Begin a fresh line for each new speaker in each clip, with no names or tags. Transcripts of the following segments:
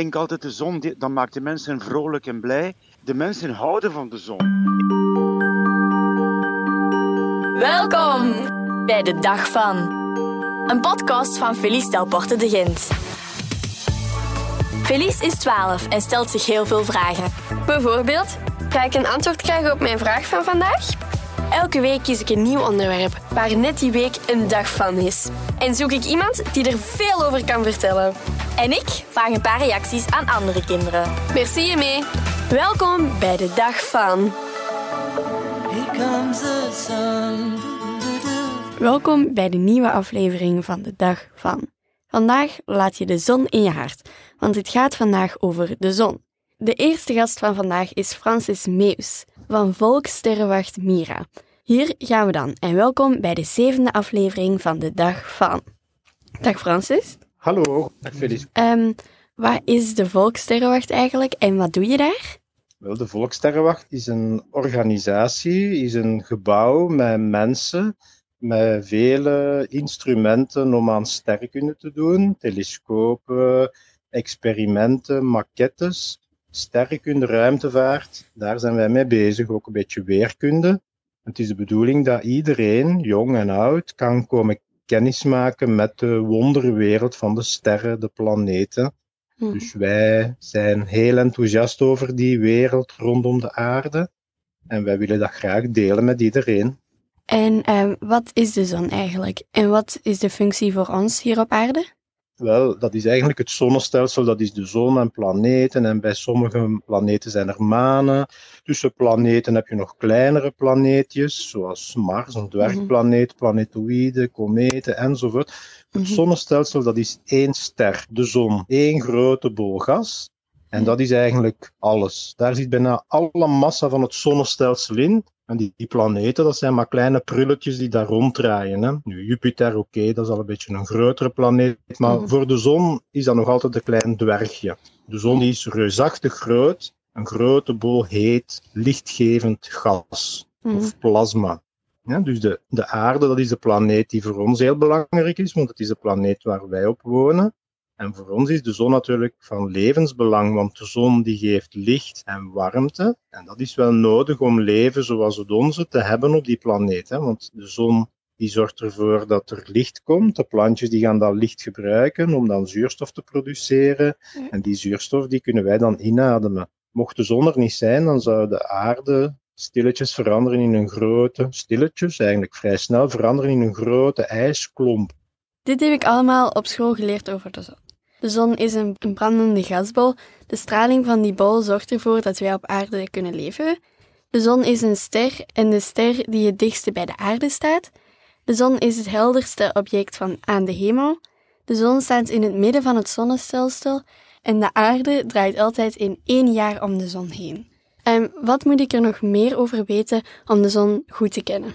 denk altijd, de zon, dat maakt de mensen vrolijk en blij. De mensen houden van de zon.
Welkom bij de Dag van. Een podcast van Felice Delporte de Gent. Felice is 12 en stelt zich heel veel vragen.
Bijvoorbeeld, ga ik een antwoord krijgen op mijn vraag van vandaag? Elke week kies ik een nieuw onderwerp waar net die week een dag van is. En zoek ik iemand die er veel over kan vertellen.
En ik vraag een paar reacties aan andere kinderen.
Merci mee. Welkom bij de dag van.
Here comes the sun.
Welkom bij de nieuwe aflevering van de dag van. Vandaag laat je de zon in je hart, want het gaat vandaag over de zon. De eerste gast van vandaag is Francis Meus van Volkssterrenwacht Mira. Hier gaan we dan en welkom bij de zevende aflevering van de dag van. Dag Francis.
Hallo, dag Felice.
Ehm, wat is de Volkssterrenwacht eigenlijk en wat doe je daar?
Wel, de Volkssterrenwacht is een organisatie, is een gebouw met mensen, met vele instrumenten om aan sterrenkunde te doen. Telescopen, experimenten, maquettes, sterrenkunde, ruimtevaart. Daar zijn wij mee bezig, ook een beetje weerkunde. Het is de bedoeling dat iedereen, jong en oud, kan komen kennismaken met de wonderwereld van de sterren, de planeten.
Hm.
Dus wij zijn heel enthousiast over die wereld rondom de aarde. En wij willen dat graag delen met iedereen.
En ehm, wat is de zon eigenlijk? En wat is de functie voor ons hier op aarde?
Wel, dat is eigenlijk het zonnestelsel, dat is de zon en planeten. En bij sommige planeten zijn er manen. Tussen planeten heb je nog kleinere planeetjes, zoals Mars, een dwergplaneet, planetoïden, kometen enzovoort. Het
Mhm.
zonnestelsel, dat is één ster, de zon. één grote bol gas. En dat is eigenlijk alles. Daar zit bijna alle massa van het zonnestelsel in. En die, die planeten, dat zijn maar kleine prulletjes die daar ronddraaien. Hè. Nu, Jupiter, oké, dat is al een beetje een grotere planeet. Maar
Mhm.
voor de zon is dat nog altijd een klein dwergje. De zon is reusachtig groot. Een grote bol heet, lichtgevend gas
Mhm.
of plasma. Ja, dus de, de aarde, dat is de planeet die voor ons heel belangrijk is, want het is de planeet waar wij op wonen. En voor ons is de zon natuurlijk van levensbelang, want de zon die geeft licht en warmte. En dat is wel nodig om leven zoals het onze te hebben op die planeet. Hè? Want de zon die zorgt ervoor dat er licht komt. De plantjes die gaan dat licht gebruiken om dan zuurstof te produceren. En die zuurstof die kunnen wij dan inademen. Mocht de zon er niet zijn, dan zou de aarde stilletjes veranderen in een grote, stilletjes eigenlijk vrij snel veranderen in een grote ijsklomp.
Dit heb ik allemaal op school geleerd over de zon. De zon is een, brandende gasbol. De straling van die bol zorgt ervoor dat wij op aarde kunnen leven. De zon is een ster en de ster die het dichtste bij de aarde staat. De zon is het helderste object van aan de hemel. De zon staat in het midden van het zonnestelsel en de aarde draait altijd in één jaar om de zon heen. En wat moet ik er nog meer over weten om de zon goed te kennen?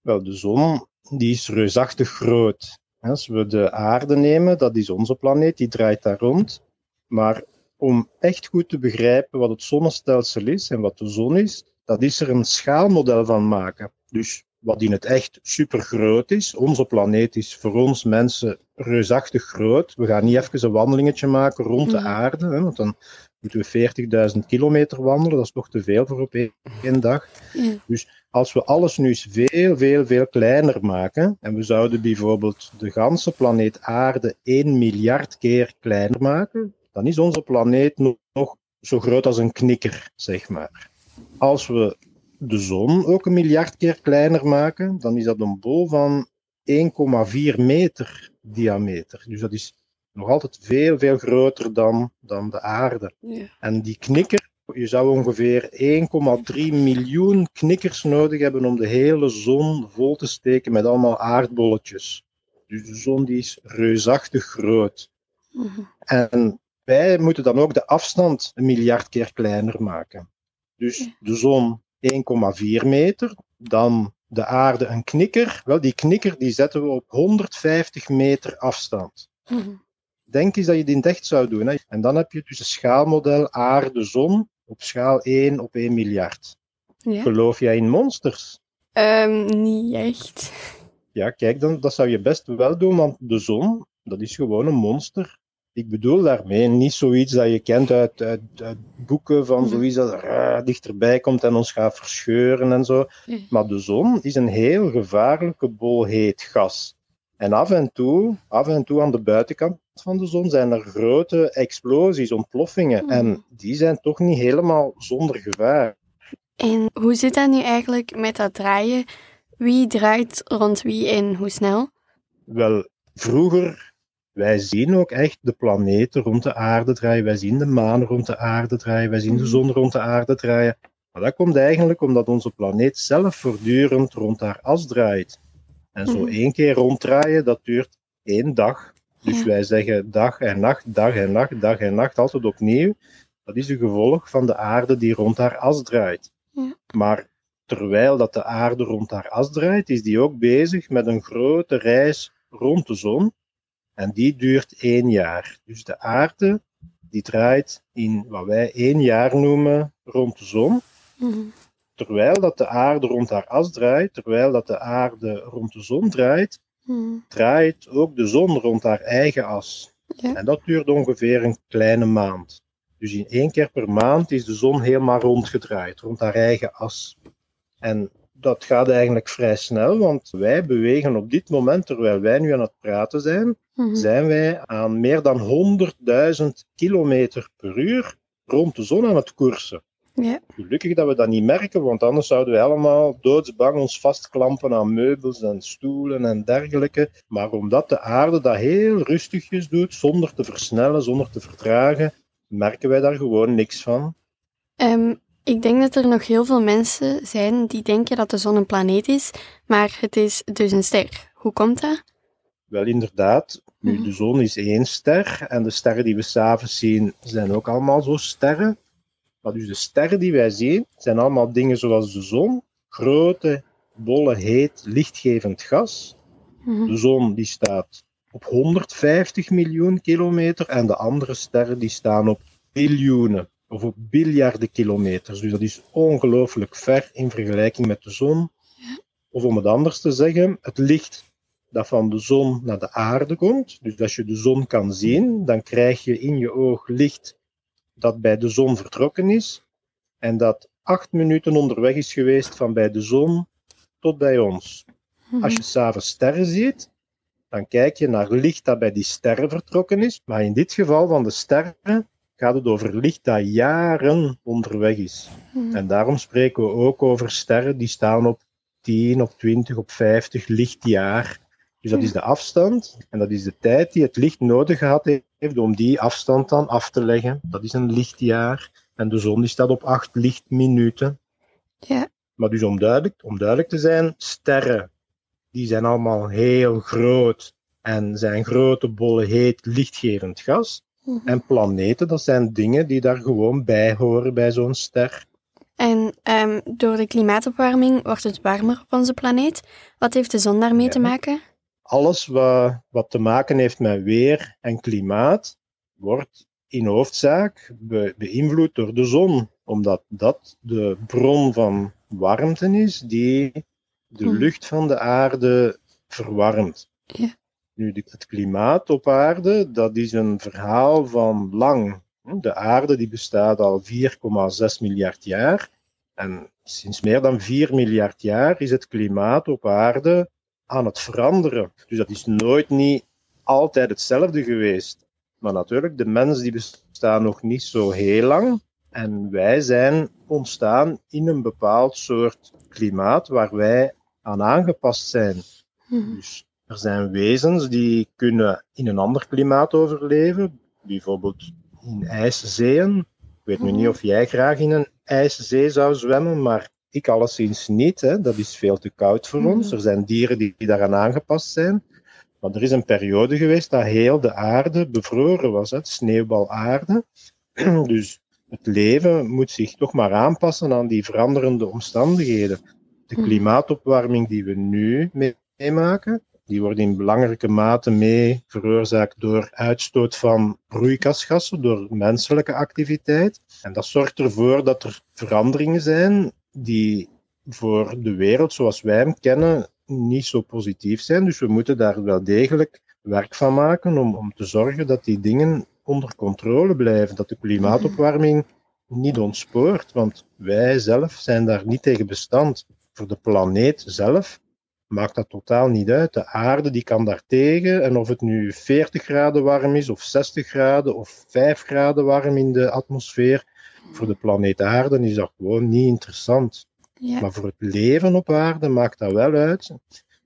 Wel, de zon die is reusachtig groot. Als we de aarde nemen, dat is onze planeet, die draait daar rond. Maar om echt goed te begrijpen wat het zonnestelsel is en wat de zon is, dat is er een schaalmodel van maken. Dus wat in het echt super groot is. Onze planeet is voor ons mensen reusachtig groot. We gaan niet even een wandelingetje maken rond de
Mhm.
aarde, hè, want dan moeten we 40.000 kilometer wandelen. Dat is toch te veel voor op één dag.
Ja.
Dus als we alles nu eens veel, veel, veel kleiner maken, en we zouden bijvoorbeeld de ganse planeet Aarde 1 miljard keer kleiner maken, dan is onze planeet nog, nog zo groot als een knikker, zeg maar. Als we de zon ook een miljard keer kleiner maken, dan is dat een bol van 1,4 meter diameter. Dus dat is nog altijd veel, veel groter dan, dan de aarde.
Ja.
En die knikker, je zou ongeveer 1,3 miljoen knikkers nodig hebben om de hele zon vol te steken met allemaal aardbolletjes. Dus de zon die is reusachtig groot.
Mhm.
En wij moeten dan ook de afstand een miljard keer kleiner maken. Dus de zon 1,4 meter, dan de aarde een knikker. Wel, die knikker die zetten we op 150 meter afstand.
Mhm.
Denk eens dat je het echt zou doen. Hè. En dan heb je dus een schaalmodel aarde-zon op schaal 1 op 1 miljard.
Ja.
Geloof jij in monsters?
Ehm, niet echt.
Ja, kijk, dan, dat zou je best wel doen, want de zon, dat is gewoon een monster. Ik bedoel daarmee niet zoiets dat je kent uit, uit, uit boeken van
Mhm.
zoiets dat er dichterbij komt en ons gaat verscheuren en zo. Maar de zon is een heel gevaarlijke bol heet gas. En af en toe, af en toe aan de buitenkant van de zon zijn er grote explosies, ontploffingen.
Mhm.
En die zijn toch niet helemaal zonder gevaar.
En hoe zit dat nu eigenlijk met dat draaien? Wie draait rond wie en hoe snel?
Wel, vroeger, wij zien ook echt de planeten rond de aarde draaien. Wij zien de maan rond de aarde draaien. Wij zien de
Mhm.
zon rond de aarde draaien. Maar dat komt eigenlijk omdat onze planeet zelf voortdurend rond haar as draait. En zo
Mhm.
één keer ronddraaien, dat duurt één dag. Dus wij zeggen dag en nacht, dag en nacht, dag en nacht, altijd opnieuw. Dat is een gevolg van de aarde die rond haar as draait.
Ja.
Maar terwijl dat de aarde rond haar as draait, is die ook bezig met een grote reis rond de zon. En die duurt één jaar. Dus de aarde die draait in wat wij één jaar noemen rond de zon.
Mhm.
Terwijl dat de aarde rond haar as draait, terwijl dat de aarde rond de zon draait,
Mhm.
draait ook de zon rond haar eigen as.
Ja.
En dat duurt ongeveer een kleine maand. Dus in één keer per maand is de zon helemaal rondgedraaid, rond haar eigen as. En dat gaat eigenlijk vrij snel, want wij bewegen op dit moment, terwijl wij nu aan het praten zijn,
Mhm.
zijn wij aan meer dan 100.000 kilometer per uur rond de zon aan het koersen.
Ja.
Gelukkig dat we dat niet merken, want anders zouden wij allemaal doodsbang ons vastklampen aan meubels en stoelen en dergelijke. Maar omdat de aarde dat heel rustigjes doet, zonder te versnellen, zonder te vertragen, merken wij daar gewoon niks van.
Ehm, ik denk dat er nog heel veel mensen zijn die denken dat de zon een planeet is, maar het is dus een ster. Hoe komt dat?
Wel inderdaad, nu
Mhm.
de zon is één ster en de sterren die we s'avonds zien zijn ook allemaal zo sterren. Maar dus de sterren die wij zien zijn allemaal dingen zoals de zon, grote, bolle, heet, lichtgevend gas.
Mhm.
De zon die staat op 150 miljoen kilometer en de andere sterren die staan op biljoenen of op biljarden kilometers. Dus dat is ongelooflijk ver in vergelijking met de zon. Of om het anders te zeggen, het licht dat van de zon naar de aarde komt. Dus als je de zon kan zien, dan krijg je in je oog licht dat bij de zon vertrokken is en dat acht minuten onderweg is geweest van bij de zon tot bij ons.
Mhm.
Als je s'avonds sterren ziet, dan kijk je naar licht dat bij die sterren vertrokken is. Maar in dit geval van de sterren gaat het over licht dat jaren onderweg is.
Mhm.
En daarom spreken we ook over sterren die staan op 10, op 20, op 50 lichtjaar. Dus dat is de afstand en dat is de tijd die het licht nodig gehad heeft om die afstand dan af te leggen. Dat is een lichtjaar. En de zon die staat op 8 lichtminuten.
Ja.
Maar dus om duidelijk, om duidelijk te zijn, sterren die zijn allemaal heel groot en zijn grote, bolle, heet, lichtgevend gas.
Mhm.
En planeten, dat zijn dingen die daar gewoon bij horen bij zo'n ster.
En ehm, door de klimaatopwarming wordt het warmer op onze planeet. Wat heeft de zon daarmee
Ja.
te maken?
Alles wat, wat te maken heeft met weer en klimaat, wordt in hoofdzaak be- beïnvloed door de zon, omdat dat de bron van warmte is die de
Hmm.
lucht van de aarde verwarmt.
Ja.
Nu, het klimaat op aarde, dat is een verhaal van lang. De aarde die bestaat al 4,6 miljard jaar. En sinds meer dan 4 miljard jaar is het klimaat op aarde aan het veranderen. Dus dat is nooit niet altijd hetzelfde geweest. Maar natuurlijk, de mens die bestaan nog niet zo heel lang. En wij zijn ontstaan in een bepaald soort klimaat waar wij aan aangepast zijn.
Mhm.
Dus er zijn wezens die kunnen in een ander klimaat overleven, bijvoorbeeld in ijszeeën. Ik weet nu niet of jij graag in een ijszee zou zwemmen, maar ik alleszins niet. Hè. Dat is veel te koud voor ons.
Mhm.
Er zijn dieren die, die daaraan aangepast zijn. Maar er is een periode geweest dat heel de aarde bevroren was, hè, sneeuwbalaarde. Dus het leven moet zich toch maar aanpassen aan die veranderende omstandigheden. De
Mhm.
klimaatopwarming die we nu meemaken, die wordt in belangrijke mate mee veroorzaakt door uitstoot van broeikasgassen, door menselijke activiteit. En dat zorgt ervoor dat er veranderingen zijn die voor de wereld zoals wij hem kennen niet zo positief zijn. Dus we moeten daar wel degelijk werk van maken om, om te zorgen dat die dingen onder controle blijven, dat de klimaatopwarming niet ontspoort, want wij zelf zijn daar niet tegen bestand. Voor de planeet zelf maakt dat totaal niet uit. De aarde die kan daar tegen en of het nu 40 graden warm is of 60 graden of 5 graden warm in de atmosfeer, voor de planeet aarde is dat gewoon niet interessant.
Ja.
Maar voor het leven op aarde maakt dat wel uit.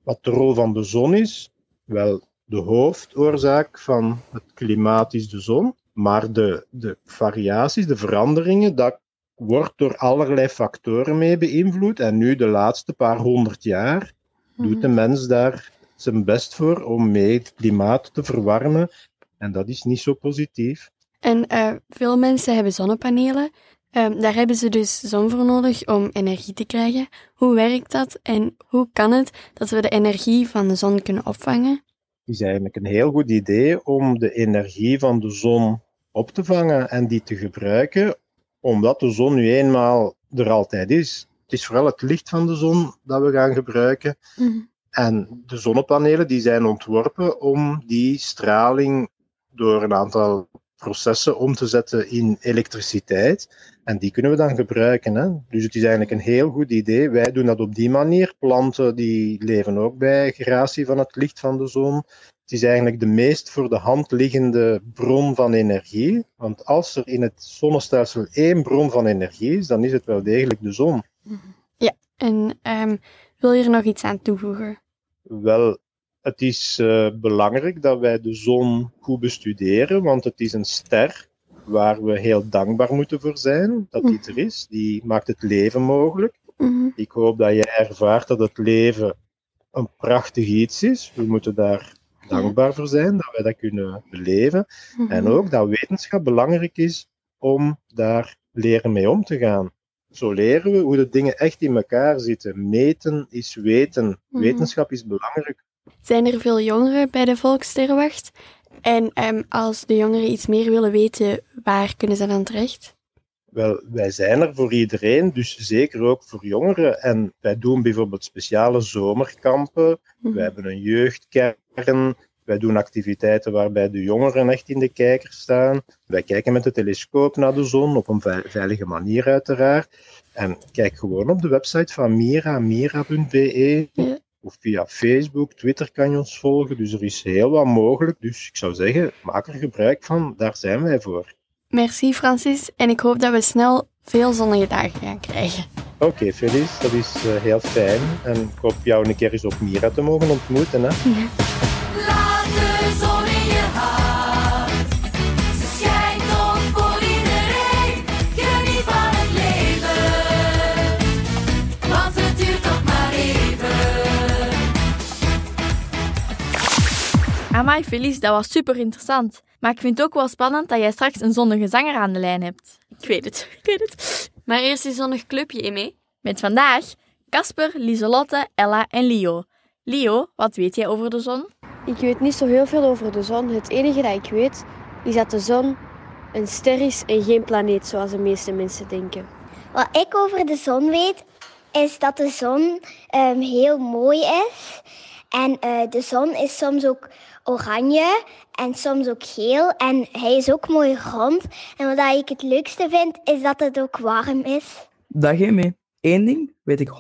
Wat de rol van de zon is, wel de hoofdoorzaak van het klimaat is de zon. Maar de, de variaties, de veranderingen, dat wordt door allerlei factoren mee beïnvloed. En nu, de laatste paar honderd jaar, doet de mens daar zijn best voor om mee het klimaat te verwarmen. En dat is niet zo positief.
En eh, veel mensen hebben zonnepanelen. Ehm, daar hebben ze dus zon voor nodig om energie te krijgen. Hoe werkt dat en hoe kan het dat we de energie van de zon kunnen opvangen?
Het is eigenlijk een heel goed idee om de energie van de zon op te vangen en die te gebruiken, omdat de zon nu eenmaal er altijd is. Het is vooral het licht van de zon dat we gaan gebruiken.
Mhm.
En de zonnepanelen die zijn ontworpen om die straling door een aantal processen om te zetten in elektriciteit. En die kunnen we dan gebruiken. Hè? Dus het is eigenlijk een heel goed idee. Wij doen dat op die manier. Planten die leven ook bij gratie van het licht van de zon. Het is eigenlijk de meest voor de hand liggende bron van energie. Want als er in het zonnestelsel één bron van energie is, dan is het wel degelijk de zon.
En ehm, wil je er nog iets aan toevoegen?
Wel, het is eh, belangrijk dat wij de zon goed bestuderen, want het is een ster waar we heel dankbaar moeten voor zijn dat die er is. Die maakt het leven mogelijk.
Mhm.
Ik hoop dat je ervaart dat het leven een prachtig iets is. We moeten daar dankbaar voor zijn dat wij dat kunnen beleven. En ook dat wetenschap belangrijk is om daar leren mee om te gaan. Zo leren we hoe de dingen echt in elkaar zitten. Meten is weten.
Mhm.
Wetenschap is belangrijk.
Zijn er veel jongeren bij de Volkssterrenwacht? En ehm, als de jongeren iets meer willen weten, waar kunnen ze dan terecht?
Wel, wij zijn er voor iedereen, dus zeker ook voor jongeren. En wij doen bijvoorbeeld speciale zomerkampen.
Mhm.
We hebben een jeugdkern. Wij doen activiteiten waarbij de jongeren echt in de kijker staan. Wij kijken met de telescoop naar de zon, op een ve- veilige manier uiteraard. En kijk gewoon op de website van Mira, mira.be.
Ja.
Of via Facebook, Twitter kan je ons volgen. Dus er is heel wat mogelijk. Dus ik zou zeggen, maak er gebruik van. Daar zijn wij voor.
Merci Francis en ik hoop dat we snel veel zonnige dagen gaan krijgen.
Oké, Felice, dat is eh, heel fijn. En ik hoop jou een keer eens op Mira te mogen ontmoeten. Hè?
Amai, Felice, dat was super interessant. Maar ik vind het ook wel spannend dat jij straks een zonnige zanger aan de lijn hebt.
Ik weet het, ik weet het. Maar eerst een zonnig clubje in mee.
Met vandaag Casper, Lieselotte, Ella en Leo. Leo, wat weet jij over de zon?
Ik weet niet zo heel veel over de zon. Het enige dat ik weet is dat de zon een ster is en geen planeet zoals de meeste mensen denken.
Wat ik over de zon weet, is dat de zon ehm, heel mooi is. En eh, de zon is soms ook oranje en soms ook geel. En hij is ook mooi rond. En wat ik het leukste vind, is dat het ook warm is.
Dag mee. Eén ding weet ik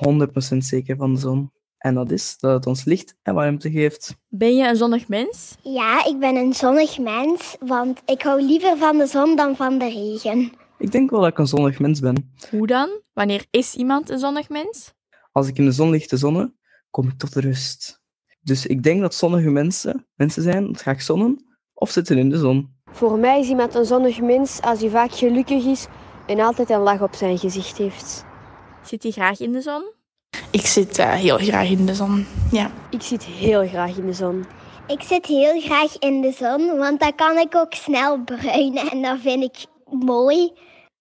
100% zeker van de zon. En dat is dat het ons licht en warmte geeft.
Ben je een zonnig mens?
Ja, ik ben een zonnig mens, want ik hou liever van de zon dan van de regen.
Ik denk wel dat ik een zonnig mens ben.
Hoe dan? Wanneer is iemand een zonnig mens?
Als ik in de zon lig te zonnen, kom ik tot rust. Dus ik denk dat zonnige mensen mensen zijn dat graag zonnen of zitten in de zon.
Voor mij is iemand een zonnig mens als hij vaak gelukkig is en altijd een lach op zijn gezicht heeft.
Zit hij graag in de zon?
Ik zit eh, heel graag in de zon. Ja.
Ik zit heel graag in de zon.
Ik zit heel graag in de zon, want dan kan ik ook snel bruinen en dat vind ik mooi.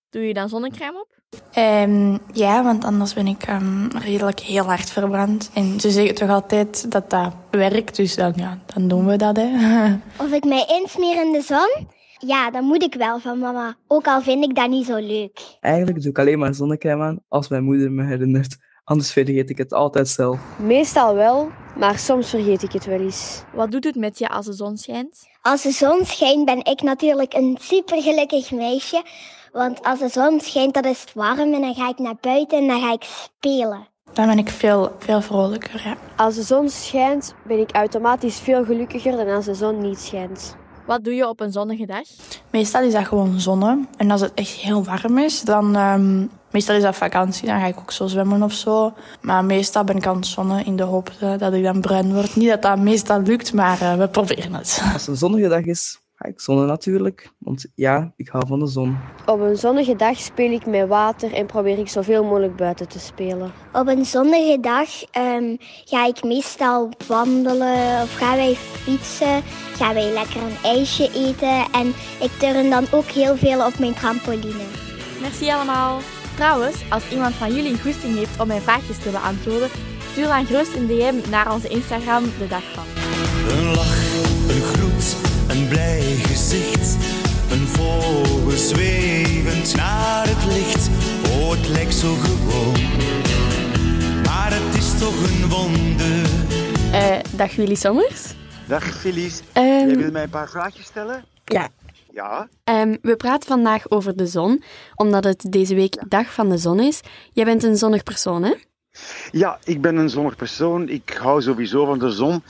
Doe je dan zonnecrème op?
Ehm, ja, want anders ben ik ehm, redelijk heel hard verbrand. En ze zeggen toch altijd dat dat werkt, dus dan, ja, dan doen we dat. Hè.
Of ik mij insmeer in de zon? Ja, dat moet ik wel van mama. Ook al vind ik dat niet zo leuk.
Eigenlijk doe ik alleen maar zonnecrème aan als mijn moeder me herinnert Anders vergeet ik het altijd zelf.
Meestal wel, maar soms vergeet ik het wel eens.
Wat doet het met je als de zon schijnt?
Als de zon schijnt ben ik natuurlijk een supergelukkig meisje. Want als de zon schijnt, dan is het warm en dan ga ik naar buiten en dan ga ik spelen.
Dan ben ik veel, veel vrolijker, ja.
Als de zon schijnt, ben ik automatisch veel gelukkiger dan als de zon niet schijnt.
Wat doe je op een zonnige dag?
Meestal is dat gewoon zonne. En als het echt heel warm is, dan... ehm, meestal is dat vakantie, dan ga ik ook zo zwemmen of zo. Maar meestal ben ik aan het zonnen in de hoop dat ik dan bruin word. Niet dat dat meestal lukt, maar eh, we proberen het.
Als het een zonnige dag is, ga ik zonnen natuurlijk. Want ja, ik hou van de zon.
Op een zonnige dag speel ik met water en probeer ik zoveel mogelijk buiten te spelen.
Op een zonnige dag ehm, ga ik meestal wandelen of gaan wij fietsen. Gaan wij lekker een ijsje eten en ik turn dan ook heel veel op mijn trampoline.
Merci allemaal. Trouwens, als iemand van jullie goesting heeft om mijn vraagjes te beantwoorden, stuur dan gerust een DM naar onze Instagram de dag van.
Een lach, een een blij gezicht. Een vogel zwevend naar het licht. Oh, het lijkt zo gewoon. Maar het is toch een wonder.
Eh, dag Willy Sommers.
Dag Felice.
Ehm,
Jij wil mij een paar vraagjes stellen?
ja,
Ja.
Ehm, we praten vandaag over de zon, omdat het deze week Dag van de Zon is. Jij bent een zonnig persoon, hè?
Ja, ik ben een zonnig persoon. Ik hou sowieso van de zon.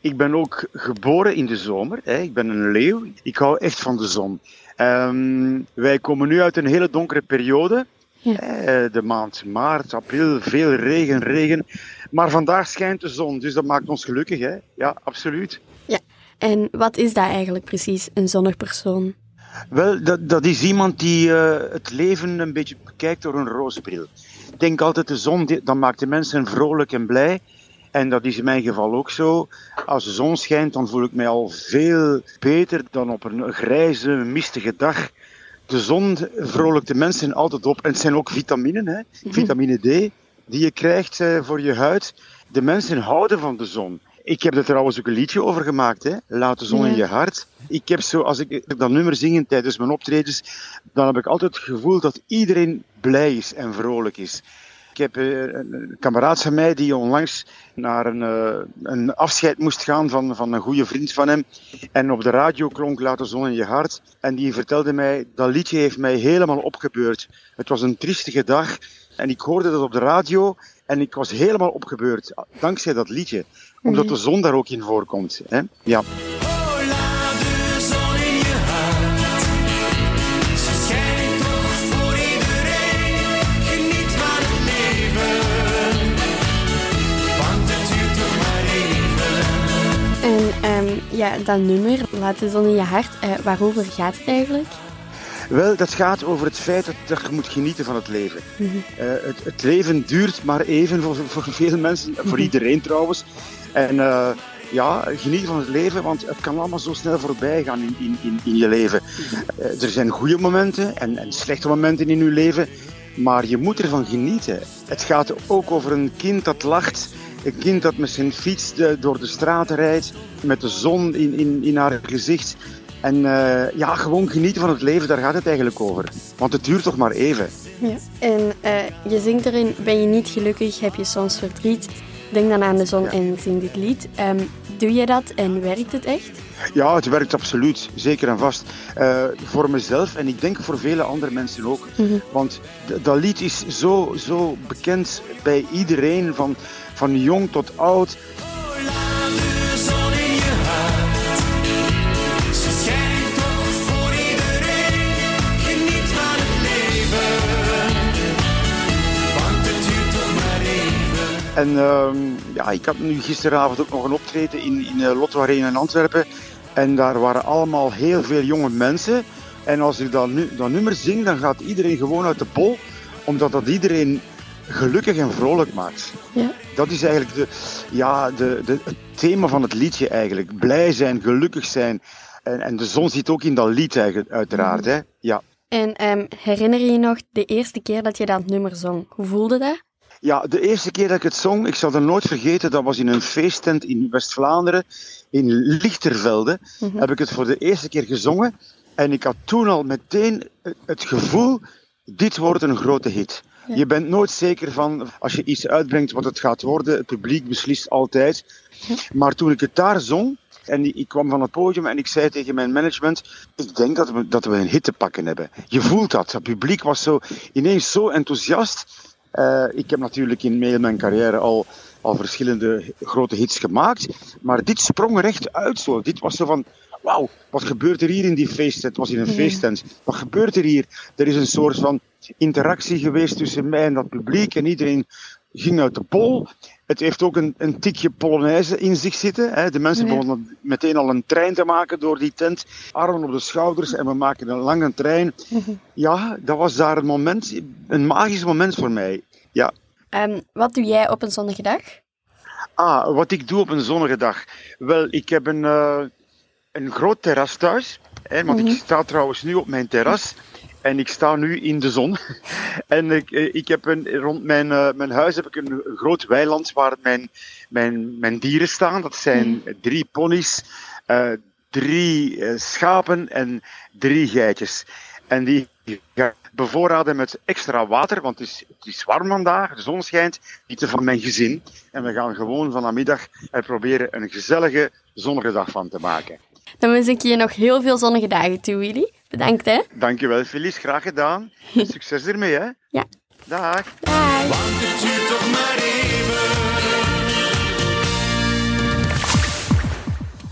Ik ben ook geboren in de zomer. Hè. Ik ben een leeuw. Ik hou echt van de zon. Ehm, wij komen nu uit een hele donkere periode.
Ja.
Eh, de maand maart, april, veel regen, regen. Maar vandaag schijnt de zon, dus dat maakt ons gelukkig. Hè? Ja, absoluut.
En wat is dat eigenlijk precies, een zonnig persoon?
Wel, dat, dat is iemand die eh, het leven een beetje bekijkt door een roze bril. Ik denk altijd, de zon, dat maakt de mensen vrolijk en blij. En dat is in mijn geval ook zo. Als de zon schijnt, dan voel ik mij al veel beter dan op een grijze, mistige dag. De zon vrolijkt de mensen altijd op. En het zijn ook vitaminen, hè? vitamine D, die je krijgt eh, voor je huid. De mensen houden van de zon. Ik heb er trouwens ook een liedje over gemaakt, hè? Laat de zon in je hart. Ik heb zo, als ik dat nummer zing tijdens mijn optredens, dan heb ik altijd het gevoel dat iedereen blij is en vrolijk is. Ik heb eh, een een kameraad van mij die onlangs naar een, eh, een afscheid moest gaan van, van een goede vriend van hem. En op de radio klonk Laat de zon in je hart. En die vertelde mij, dat liedje heeft mij helemaal opgebeurd. Het was een triestige dag. En ik hoorde dat op de radio en ik was helemaal opgebeurd. Dankzij dat liedje. Omdat de zon daar ook in voorkomt. Hè? Ja.
Oh.
En ehm, ja, dat nummer, Laat de Zon in je hart, eh, waarover gaat het eigenlijk?
Wel, dat gaat over het feit dat, je moet genieten van het leven. Eh, het, het leven duurt maar even voor, voor veel mensen, voor iedereen trouwens. En eh, ja, geniet van het leven, want het kan allemaal zo snel voorbij gaan in, in, in, in je leven. Eh, er zijn goede momenten en, en slechte momenten in je leven, maar je moet ervan genieten. Het gaat ook over een kind dat lacht. Een kind dat met zijn fiets door de straten rijdt, met de zon in, in, in haar gezicht. En eh, ja, gewoon genieten van het leven, daar gaat het eigenlijk over. Want het duurt toch maar even.
Ja. En eh, je zingt erin, ben je niet gelukkig, heb je soms verdriet. Denk dan aan de zon
Ja.
en zing dit lied. Ehm, doe je dat en werkt het echt?
Ja, het werkt absoluut, zeker en vast. Eh, voor mezelf en ik denk voor vele andere mensen ook. Want d- dat lied is zo, zo bekend bij iedereen, van, van jong tot oud. En ehm, ja, ik had nu gisteravond ook nog een optreden in, in eh, Lotto Arena in Antwerpen. En daar waren allemaal heel veel jonge mensen. En als ik dat, nu, dat nummer zing, dan gaat iedereen gewoon uit de bol. Omdat dat iedereen gelukkig en vrolijk maakt.
Ja.
Dat is eigenlijk de, ja, de, de, het thema van het liedje eigenlijk. Blij zijn, gelukkig zijn. En, en de zon zit ook in dat lied eigenlijk, uiteraard. Hè? Ja.
En ehm, herinner je je nog de eerste keer dat je dat nummer zong? Hoe voelde dat?
Ja, de eerste keer dat ik het zong, ik zal het nooit vergeten, dat was in een feesttent in West-Vlaanderen, in Lichtervelde, heb ik het voor de eerste keer gezongen. En ik had toen al meteen het gevoel, dit wordt een grote hit. Je bent nooit zeker van, als je iets uitbrengt wat het gaat worden, het publiek beslist altijd. Maar toen ik het daar zong, en ik- ik kwam van het podium en ik zei tegen mijn management, ik denk dat we, dat we een hit te pakken hebben. Je voelt dat. Het publiek was zo, ineens zo enthousiast. Eh, ik heb natuurlijk in heel mijn carrière al, al verschillende grote hits gemaakt. Maar dit sprong er echt uit zo. Dit was zo van, wauw, wat gebeurt er hier in die feesttent? Het was in een
Ja.
feesttent. Wat gebeurt er hier? Er is een soort van interactie geweest tussen mij en dat publiek. En iedereen ging uit de bol. Het heeft ook een, een tikje Polonaise in zich zitten. Hè. De mensen
Ja.
begonnen meteen al een trein te maken door die tent. Armen op de schouders en we maken een lange trein. Ja, dat was daar een moment, een magisch moment voor mij. Ja.
Ehm, wat doe jij op een zonnige dag?
Ah, wat ik doe op een zonnige dag. Wel, ik heb een, eh, een groot terras thuis. Hè, want
Mhm.
ik sta trouwens nu op mijn terras. En ik sta nu in de zon. En ik, eh, ik heb een, rond mijn, eh, mijn huis heb ik een, groot weiland waar mijn, mijn, mijn dieren staan. Dat zijn drie ponies, eh, drie schapen en drie geitjes. En die ga ik bevoorraden met extra water, want het is, het is warm vandaag, de zon schijnt. Genieten van mijn gezin. En we gaan gewoon vanmiddag er proberen een gezellige, zonnige dag van te maken.
Dan wens ik je nog heel veel zonnige dagen toe, Willy. Bedankt, hè.
Dankjewel, Felice. Graag gedaan. En succes ermee, hè?
Ja.
Dag.
Want het duurt toch maar even.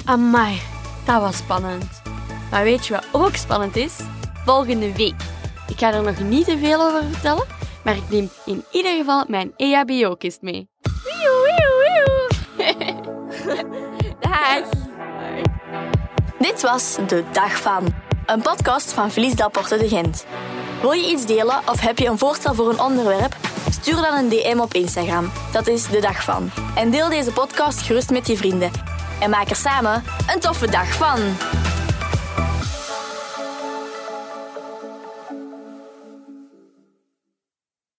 Amai, dat was spannend. Maar weet je wat ook spannend is? Volgende week. Ik ga er nog niet te veel over vertellen, maar ik neem in ieder geval mijn EHBO-kist mee. Wieuw, wieuw, wieuw. Dag.
Dit was De Dag Van, een podcast van Felice Delporte de Gent. Wil je iets delen of heb je een voorstel voor een onderwerp? Stuur dan een DM op Instagram. Dat is De Dag Van. En deel deze podcast gerust met je vrienden. En maak er samen een toffe dag van.